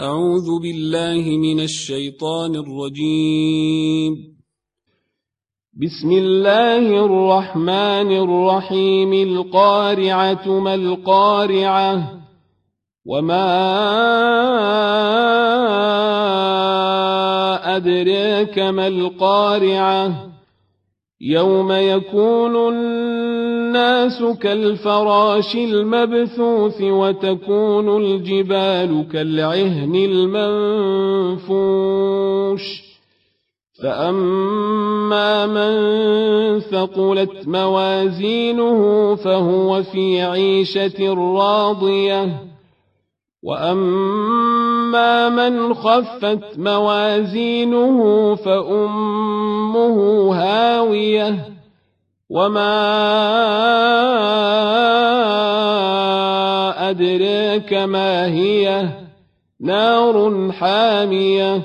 أعوذ بالله من الشيطان الرجيم. بسم الله الرحمن الرحيم. القارعة ما القارعة وما أدريك ما القارعة يوم يكون الناس كالفراش المبثوث وتكون الجبال كالعهن المنفوش. فأما من ثقلت موازينه فهو في عيشة راضية. وأما من خفت موازينه فأمه هاوية وما أدريك ما هي نار حامية